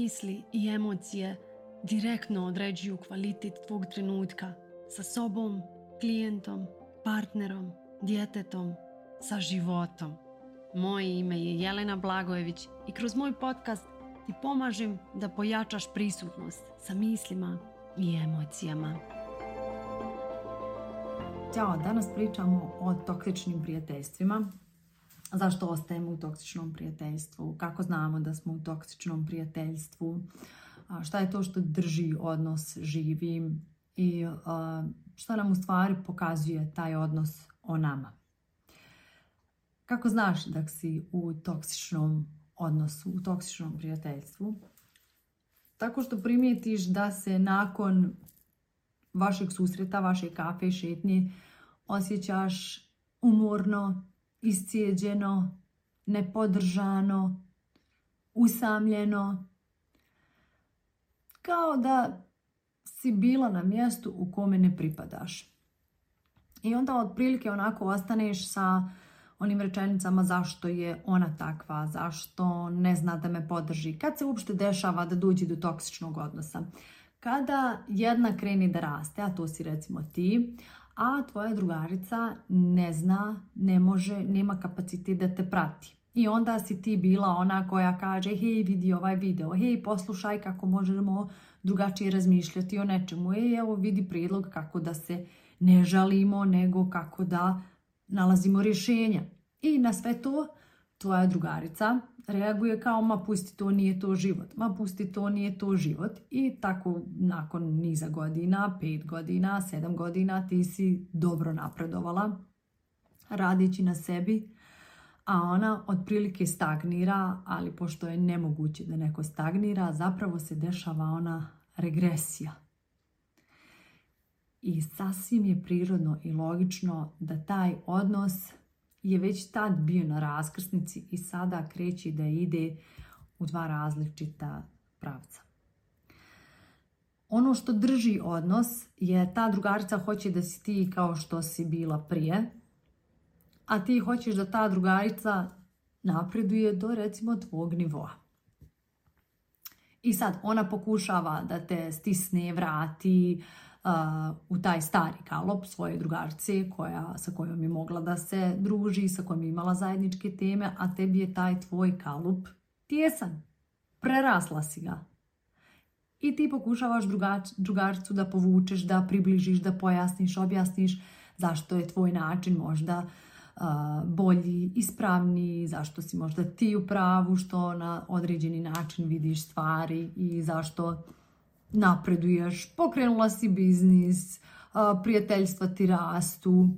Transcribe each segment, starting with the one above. misli i emocije direktno određuju kvalitet tvog trenutka sa sobom, klijentom, partnerom, djetetom, sa životom. Moje ime je Jelena Blagojević i kroz moj podcast ti pomažem da pojačaš prisutnost sa mislima i emocijama. Ćao, danas pričamo o toksičnim prijateljstvima, zašto ostajemo u toksičnom prijateljstvu, kako znamo da smo u toksičnom prijateljstvu, šta je to što drži odnos živim i šta nam u stvari pokazuje taj odnos o nama. Kako znaš da si u toksičnom odnosu, u toksičnom prijateljstvu? Tako što primijetiš da se nakon vašeg susreta, vaše kafe i šetnje osjećaš umorno, iscijeđeno, nepodržano, usamljeno. Kao da si bila na mjestu u kome ne pripadaš. I onda otprilike onako ostaneš sa onim rečenicama zašto je ona takva, zašto ne zna da me podrži, kad se uopšte dešava da dođe do toksičnog odnosa. Kada jedna kreni da raste, a to si recimo ti, a tvoja drugarica ne zna, ne može, nema kapacitet da te prati. I onda si ti bila ona koja kaže hej vidi ovaj video, hej poslušaj kako možemo drugačije razmišljati o nečemu, hej evo vidi prijedlog kako da se ne žalimo nego kako da nalazimo rješenja. I na sve to tvoja drugarica reaguje kao ma pusti to nije to život, ma pusti to nije to život i tako nakon niza godina, pet godina, sedam godina ti si dobro napredovala radići na sebi, a ona otprilike stagnira, ali pošto je nemoguće da neko stagnira, zapravo se dešava ona regresija. I sasvim je prirodno i logično da taj odnos je mm. već tad bio na raskrsnici i sada kreći da ide u dva različita pravca. Ono što drži odnos je ta drugarica hoće da si ti kao što si bila prije, a ti hoćeš da ta drugarica napreduje do recimo tvog nivoa. I sad ona pokušava da te stisne, vrati, u taj stari kalop svoje drugarce koja, sa kojom je mogla da se druži, sa kojom je imala zajedničke teme, a tebi je taj tvoj kalup tijesan. Prerasla si ga. I ti pokušavaš drugarcu da povučeš, da približiš, da pojasniš, objasniš zašto je tvoj način možda bolji, ispravniji, zašto si možda ti u pravu, što na određeni način vidiš stvari i zašto napreduješ, pokrenula si biznis, prijateljstva ti rastu,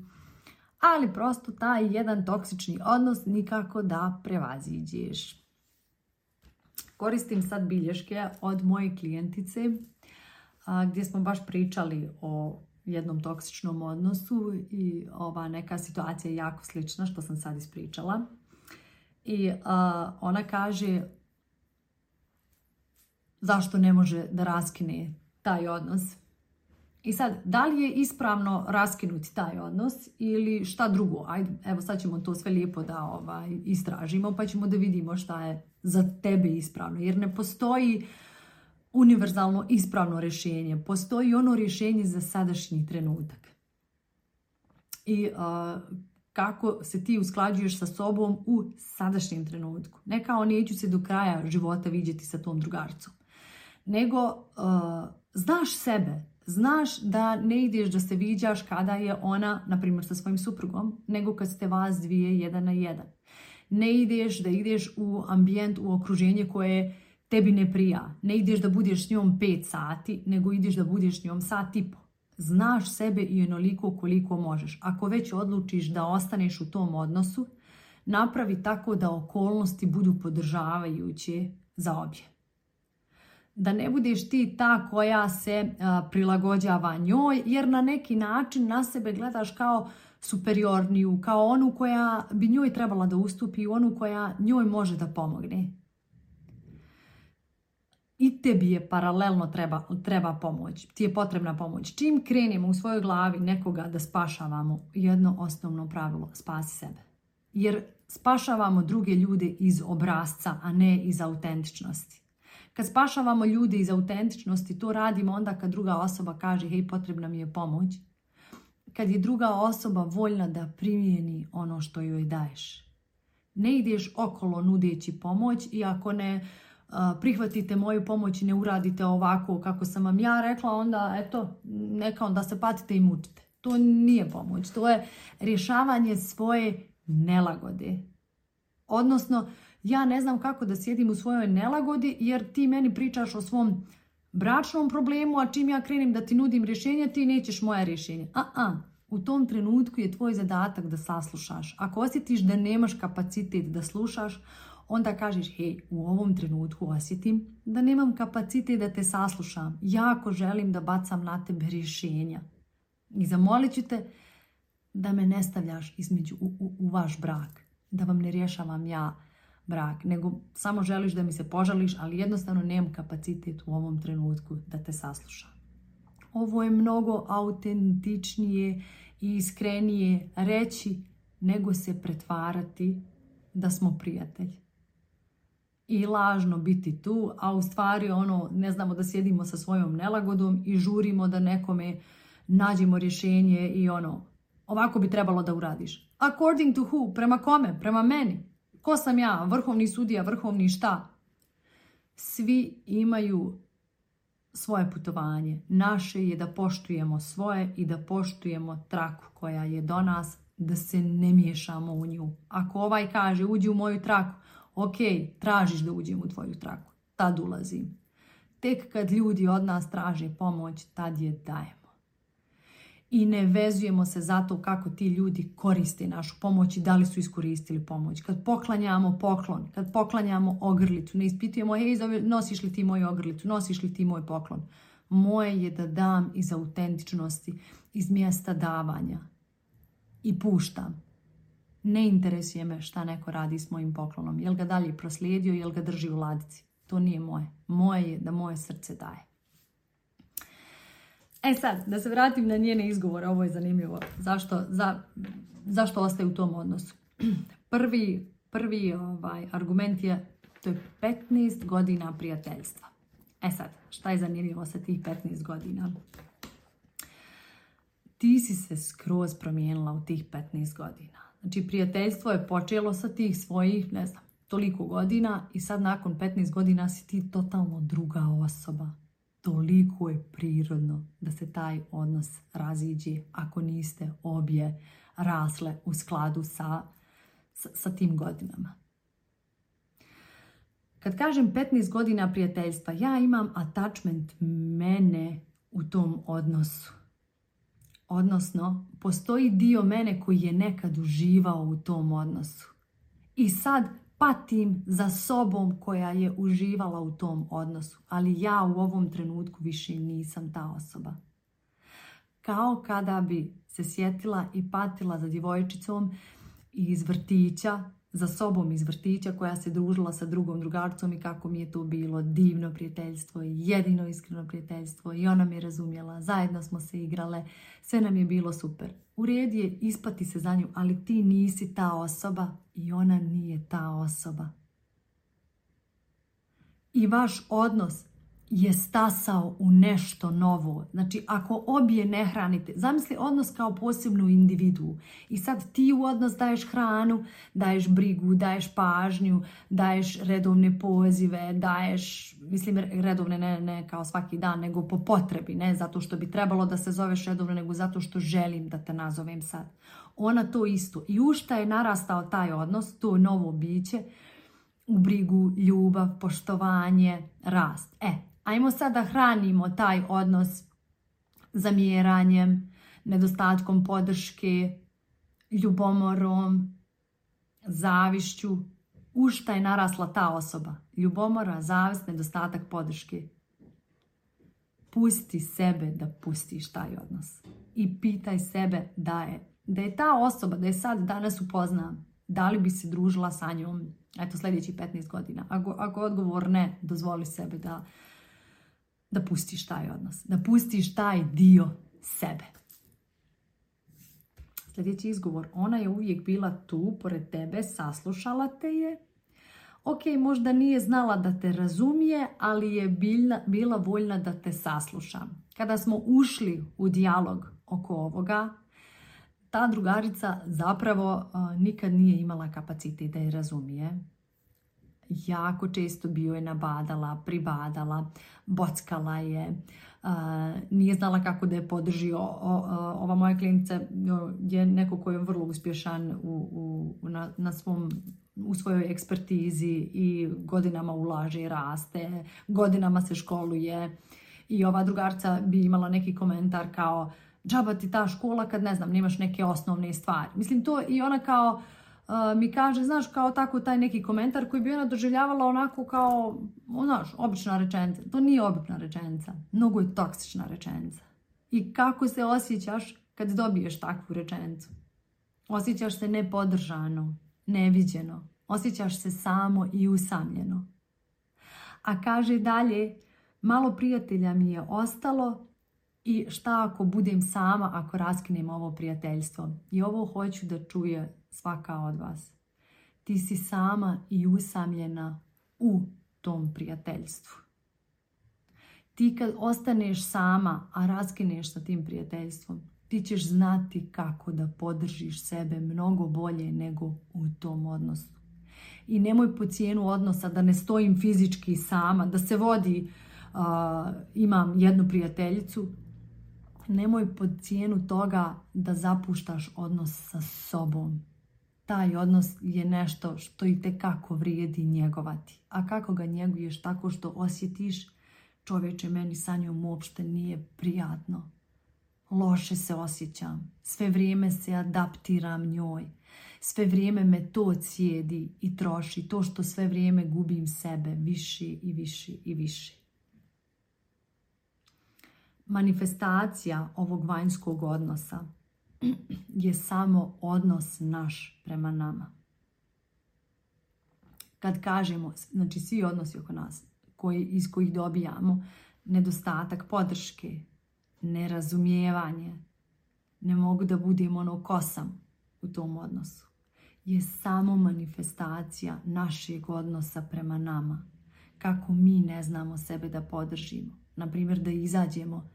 ali prosto taj jedan toksični odnos nikako da prevaziđeš. Koristim sad bilješke od moje klijentice gdje smo baš pričali o jednom toksičnom odnosu i ova neka situacija je jako slična što sam sad ispričala. I ona kaže zašto ne može da raskine taj odnos. I sad, da li je ispravno raskinuti taj odnos ili šta drugo? Ajde, evo sad ćemo to sve lijepo da ovaj, istražimo pa ćemo da vidimo šta je za tebe ispravno. Jer ne postoji univerzalno ispravno rješenje. Postoji ono rješenje za sadašnji trenutak. I uh, kako se ti usklađuješ sa sobom u sadašnjem trenutku. Ne kao neću se do kraja života vidjeti sa tom drugarcom nego uh, znaš sebe, znaš da ne ideš da se viđaš kada je ona, na primjer, sa svojim suprugom, nego kad ste vas dvije jedan na jedan. Ne ideš da ideš u ambijent, u okruženje koje tebi ne prija. Ne ideš da budeš s njom pet sati, nego ideš da budeš s njom sat i po. Znaš sebe i onoliko koliko možeš. Ako već odlučiš da ostaneš u tom odnosu, napravi tako da okolnosti budu podržavajuće za obje da ne budeš ti ta koja se eh, prilagođava njoj, jer na neki način na sebe gledaš kao superiorniju, kao onu koja bi njoj trebala da ustupi i onu koja njoj može da pomogne. I tebi je paralelno treba, treba pomoć, ti je potrebna pomoć. Čim krenemo u svojoj glavi nekoga da spašavamo, jedno osnovno pravilo, spasi sebe. Jer spašavamo druge ljude iz obrazca, a ne iz autentičnosti. Kad spašavamo ljude iz autentičnosti, to radimo onda kad druga osoba kaže hej, potrebna mi je pomoć. Kad je druga osoba voljna da primijeni ono što joj daješ. Ne ideš okolo nudeći pomoć i ako ne prihvatite moju pomoć i ne uradite ovako kako sam vam ja rekla, onda eto, neka onda se patite i mučite. To nije pomoć, to je rješavanje svoje nelagode. Odnosno, ja ne znam kako da sjedim u svojoj nelagodi jer ti meni pričaš o svom bračnom problemu, a čim ja krenem da ti nudim rješenja, ti nećeš moje rješenja. A, a, u tom trenutku je tvoj zadatak da saslušaš. Ako osjetiš da nemaš kapacitet da slušaš, onda kažeš, hej, u ovom trenutku osjetim da nemam kapacitet da te saslušam. Jako želim da bacam na tebe rješenja. I zamolit ću te da me ne stavljaš između u vaš brak da vam ne rješavam ja brak, nego samo želiš da mi se požališ, ali jednostavno nemam kapacitet u ovom trenutku da te saslušam. Ovo je mnogo autentičnije i iskrenije reći nego se pretvarati da smo prijatelj. I lažno biti tu, a u stvari ono, ne znamo da sjedimo sa svojom nelagodom i žurimo da nekome nađemo rješenje i ono, Ovako bi trebalo da uradiš. According to who? Prema kome? Prema meni. Ko sam ja? Vrhovni sudija, vrhovni šta? Svi imaju svoje putovanje. Naše je da poštujemo svoje i da poštujemo traku koja je do nas, da se ne miješamo u nju. Ako ovaj kaže uđi u moju traku, ok, tražiš da uđem u tvoju traku, tad ulazim. Tek kad ljudi od nas traže pomoć, tad je dajem i ne vezujemo se zato kako ti ljudi koriste našu pomoć i da li su iskoristili pomoć. Kad poklanjamo poklon, kad poklanjamo ogrlicu, ne ispitujemo, hej, nosiš li ti moju ogrlicu, nosiš li ti moj poklon. Moje je da dam iz autentičnosti, iz mjesta davanja i puštam. Ne interesuje me šta neko radi s mojim poklonom. Jel ga dalje proslijedio, jel ga drži u ladici. To nije moje. Moje je da moje srce daje. E sad, da se vratim na njene izgovore, ovo je zanimljivo. Zašto, za, zašto ostaje u tom odnosu? Prvi, prvi ovaj, argument je, to je 15 godina prijateljstva. E sad, šta je zanimljivo sa tih 15 godina? Ti si se skroz promijenila u tih 15 godina. Znači, prijateljstvo je počelo sa tih svojih, ne znam, toliko godina i sad nakon 15 godina si ti totalno druga osoba toliko je prirodno da se taj odnos raziđi ako niste obje rasle u skladu sa, sa, tim godinama. Kad kažem 15 godina prijateljstva, ja imam attachment mene u tom odnosu. Odnosno, postoji dio mene koji je nekad uživao u tom odnosu. I sad patim za sobom koja je uživala u tom odnosu, ali ja u ovom trenutku više nisam ta osoba. Kao kada bi se sjetila i patila za djevojčicom iz vrtića za sobom iz vrtića koja se družila sa drugom drugarcom i kako mi je to bilo divno prijateljstvo i jedino iskreno prijateljstvo i ona je razumjela, zajedno smo se igrale, sve nam je bilo super. U je ispati se za nju, ali ti nisi ta osoba i ona nije ta osoba. I vaš odnos je stasao u nešto novo. Znači, ako obje ne hranite, zamisli odnos kao posebnu individu i sad ti u odnos daješ hranu, daješ brigu, daješ pažnju, daješ redovne pozive, daješ, mislim redovne ne, ne kao svaki dan, nego po potrebi, ne zato što bi trebalo da se zoveš redovno, nego zato što želim da te nazovem sad. Ona to isto. I u šta je narastao taj odnos, to novo biće, u brigu, ljubav, poštovanje, rast. E, Ajmo sada da hranimo taj odnos zamjeranjem, nedostatkom podrške, ljubomorom, zavišću. U šta je narasla ta osoba? Ljubomora, zavist, nedostatak podrške. Pusti sebe da pustiš taj odnos. I pitaj sebe da je, da je ta osoba, da je sad danas upozna, da li bi se družila sa njom eto sljedećih 15 godina. Ako, ako odgovor ne, dozvoli sebe da da pustiš taj odnos, da pustiš taj dio sebe. Sljedeći izgovor, ona je uvijek bila tu pored tebe, saslušala te je. Ok, možda nije znala da te razumije, ali je bila, voljna da te sasluša. Kada smo ušli u dijalog oko ovoga, ta drugarica zapravo nikad nije imala kapacitet da je razumije jako često bio je nabadala, pribadala, bockala je, e, nije znala kako da je podržio. Ova moja klinica je neko koji je vrlo uspješan u, na, svom u svojoj ekspertizi i godinama ulaže i raste, godinama se školuje i ova drugarca bi imala neki komentar kao džaba ti ta škola kad ne znam, nemaš neke osnovne stvari. Mislim to i ona kao E, mi kaže, znaš, kao tako taj neki komentar koji bi ona doživljavala onako kao, znaš, obična rečenica. To nije obična rečenica, mnogo je toksična rečenica. I kako se osjećaš kad dobiješ takvu rečenicu? Osjećaš se nepodržano, neviđeno. Osjećaš se samo i usamljeno. A kaže dalje, malo prijatelja mi je ostalo i šta ako budem sama ako raskinem ovo prijateljstvo? I ovo hoću da čuje svaka od vas. Ti si sama i usamljena u tom prijateljstvu. Ti kad ostaneš sama, a raskineš sa tim prijateljstvom, ti ćeš znati kako da podržiš sebe mnogo bolje nego u tom odnosu. I nemoj po cijenu odnosa da ne stojim fizički sama, da se vodi, imam jednu prijateljicu, nemoj po cijenu toga da zapuštaš odnos sa sobom taj odnos je nešto što i tekako vrijedi njegovati. A kako ga njeguješ tako što osjetiš, čovječe, meni sa njom uopšte nije prijatno. Loše se osjećam, sve vrijeme se adaptiram njoj, sve vrijeme me to cijedi i troši, to što sve vrijeme gubim sebe više i više i više. Manifestacija ovog vanjskog odnosa je samo odnos naš prema nama. Kad kažemo, znači svi odnosi oko nas koji, iz kojih dobijamo nedostatak podrške, nerazumijevanje, ne mogu da budem ono kosam u tom odnosu, je samo manifestacija našeg odnosa prema nama. Kako mi ne znamo sebe da podržimo. Naprimjer, da izađemo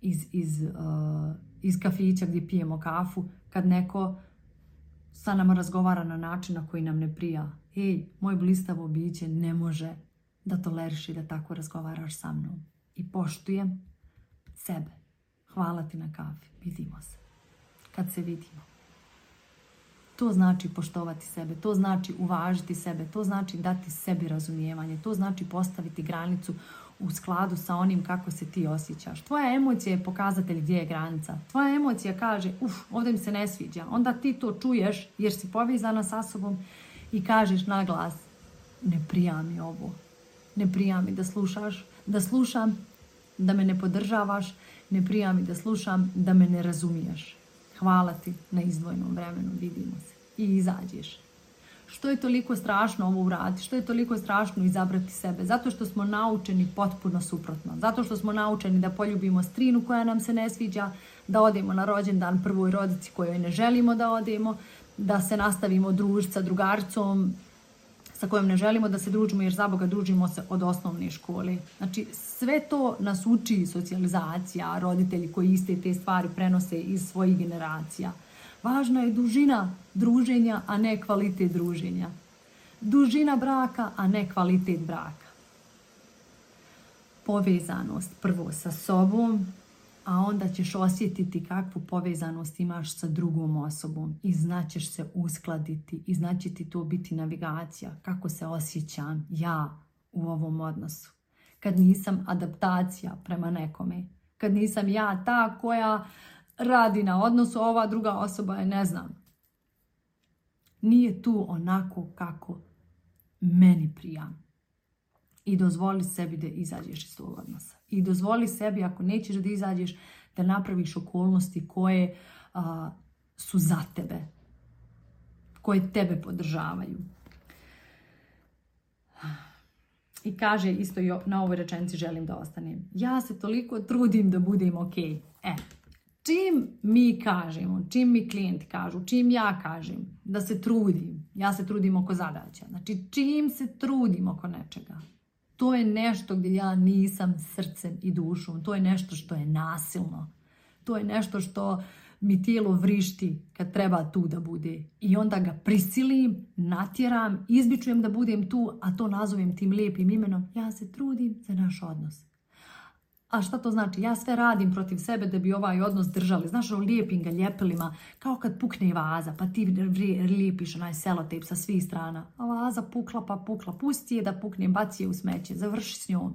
iz, iz uh, iz kafića gdje pijemo kafu, kad neko sa nama razgovara na način na koji nam ne prija. Ej, moj blistavo biće ne može da i da tako razgovaraš sa mnom. I poštujem sebe. Hvala ti na kafi. Vidimo se. Kad se vidimo. To znači poštovati sebe, to znači uvažiti sebe, to znači dati sebi razumijevanje, to znači postaviti granicu u skladu sa onim kako se ti osjećaš. Tvoja emocija je pokazatelj gdje je granica. Tvoja emocija kaže, uf, ovdje mi se ne sviđa. Onda ti to čuješ jer si povezana sa sobom i kažeš na glas, ne mi ovo. Ne mi da slušaš, da slušam, da me ne podržavaš, ne mi da slušam, da me ne razumiješ. Hvala ti na izdvojnom vremenu, vidimo se. I izađeš što je toliko strašno ovo uraditi, što je toliko strašno izabrati sebe, zato što smo naučeni potpuno suprotno, zato što smo naučeni da poljubimo strinu koja nam se ne sviđa, da odemo na rođendan prvoj rodici kojoj ne želimo da odemo, da se nastavimo družiti sa drugarcom sa kojom ne želimo da se družimo jer Boga družimo se od osnovne škole. Znači sve to nas uči socijalizacija, roditelji koji iste te stvari prenose iz svojih generacija. Važna je dužina druženja, a ne kvalitet druženja. Dužina braka, a ne kvalitet braka. Povezanost prvo sa sobom, a onda ćeš osjetiti kakvu povezanost imaš sa drugom osobom i znaćeš se uskladiti i znači ti to biti navigacija kako se osjećam ja u ovom odnosu. Kad nisam adaptacija prema nekome, kad nisam ja ta koja radi na odnosu, ova druga osoba je, ne znam, nije tu onako kako meni prija. I dozvoli sebi da izađeš iz tog odnosa. I dozvoli sebi, ako nećeš da izađeš, da napraviš okolnosti koje su za tebe. Koje tebe podržavaju. I kaže isto na ovoj rečenci, želim da ostanem. Ja se toliko trudim da budem ok. E, čim mi kažemo, čim mi klijenti kažu, čim ja kažem da se trudim, ja se trudim oko zadaća, znači čim se trudim oko nečega, to je nešto gdje ja nisam srcem i dušom, to je nešto što je nasilno, to je nešto što mi tijelo vrišti kad treba tu da bude. I onda ga prisilim, natjeram, izbičujem da budem tu, a to nazovem tim lijepim imenom. Ja se trudim za naš odnos. A šta to znači? Ja sve radim protiv sebe da bi ovaj odnos držali. Znaš, ono lijepim ga ljepilima, kao kad pukne vaza, pa ti lijepiš onaj selotip sa svih strana. A vaza pukla pa pukla, pusti je da pukne, baci je u smeće, završi s njom.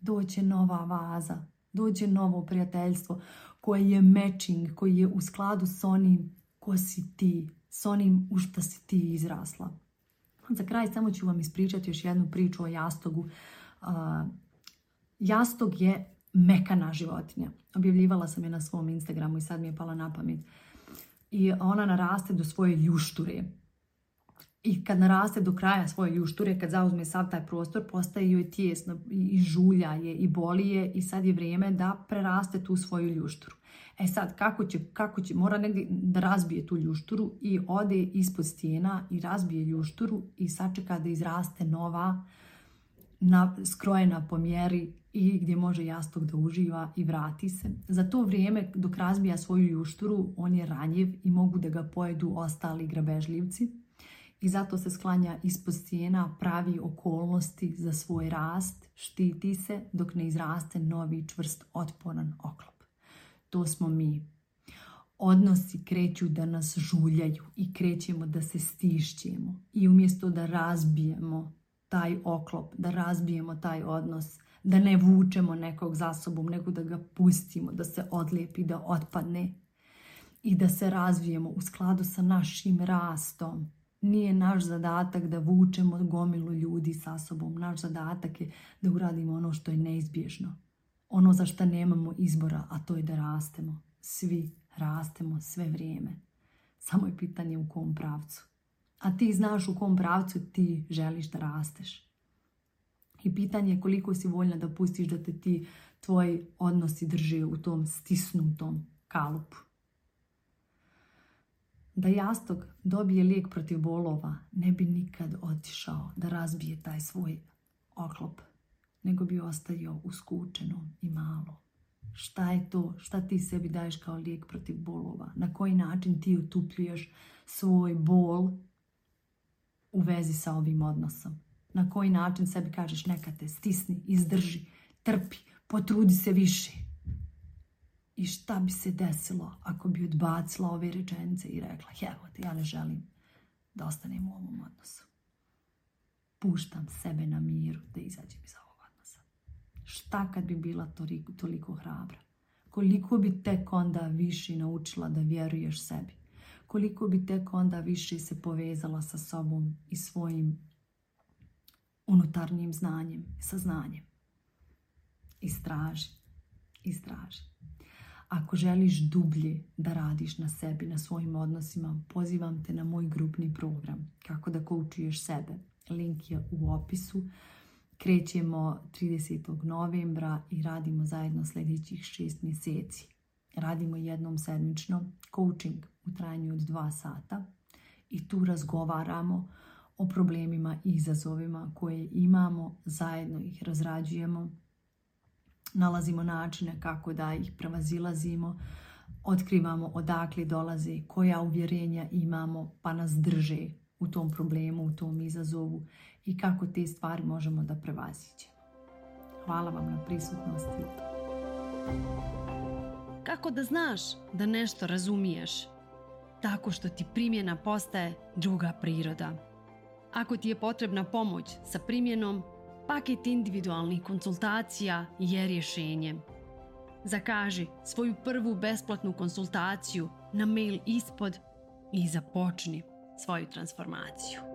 Dođe nova vaza, dođe novo prijateljstvo koje je matching, koji je u skladu s onim ko si ti, s onim u šta si ti izrasla. Za kraj samo ću vam ispričati još jednu priču o jastogu. Jastog je mekana životinja. Objavljivala sam je na svom Instagramu i sad mi je pala na pamet. I ona naraste do svoje ljušture. I kad naraste do kraja svoje ljušture, kad zauzme sav taj prostor, postaje joj tijesno i žulja je i boli je i sad je vrijeme da preraste tu svoju ljušturu. E sad, kako će, kako će, mora negdje da razbije tu ljušturu i ode ispod stijena i razbije ljušturu i sačeka da izraste nova, skrojena po mjeri i gdje može jastog da uživa i vrati se. Za to vrijeme dok razbija svoju jušturu, on je ranjiv i mogu da ga pojedu ostali grabežljivci. I zato se sklanja ispod stijena, pravi okolnosti za svoj rast, štiti se dok ne izraste novi čvrst otporan oklop. To smo mi. Odnosi kreću da nas žuljaju i krećemo da se stišćemo. I umjesto da razbijemo taj oklop, da razbijemo taj odnos, da ne vučemo nekog za sobom, nego da ga pustimo, da se odlijepi, da otpadne i da se razvijemo u skladu sa našim rastom. Nije naš zadatak da vučemo gomilu ljudi sa sobom. Naš zadatak je da uradimo ono što je neizbježno. Ono za što nemamo izbora, a to je da rastemo. Svi rastemo sve vrijeme. Samo je pitanje u kom pravcu. A ti znaš u kom pravcu ti želiš da rasteš. I pitanje je koliko si voljna da pustiš da te ti tvoji odnosi drže u tom stisnutom kalupu. Da jastog dobije lijek protiv bolova, ne bi nikad otišao da razbije taj svoj oklop, nego bi ostavio uskučeno i malo. Šta je to? Šta ti sebi daješ kao lijek protiv bolova? Na koji način ti utupljuješ svoj bol u vezi sa ovim odnosom? na koji način sebi kažeš neka te stisni, izdrži, trpi, potrudi se više. I šta bi se desilo ako bi odbacila ove rečenice i rekla evo ja ne želim da ostanem u ovom odnosu. Puštam sebe na miru da izađem iz ovog odnosa. Šta kad bi bila toliko, toliko hrabra? Koliko bi tek onda više naučila da vjeruješ sebi? Koliko bi tek onda više se povezala sa sobom i svojim unutarnjim znanjem, saznanjem. Istraži, istraži. Ako želiš dublje da radiš na sebi, na svojim odnosima, pozivam te na moj grupni program Kako da koučuješ sebe. Link je u opisu. Krećemo 30. novembra i radimo zajedno sljedećih 6 mjeseci. Radimo jednom sedmično coaching u trajanju od dva sata i tu razgovaramo o problemima i izazovima koje imamo, zajedno ih razrađujemo, nalazimo načine kako da ih prevazilazimo, otkrivamo odakle dolaze, koja uvjerenja imamo pa nas drže u tom problemu, u tom izazovu i kako te stvari možemo da prevazićemo. Hvala vam na prisutnosti. Kako da znaš da nešto razumiješ? Tako što ti primjena postaje druga priroda. Ako ti je potrebna pomoć sa primjenom, paket individualnih konsultacija je rješenje. Zakaži svoju prvu besplatnu konsultaciju na mail ispod i započni svoju transformaciju.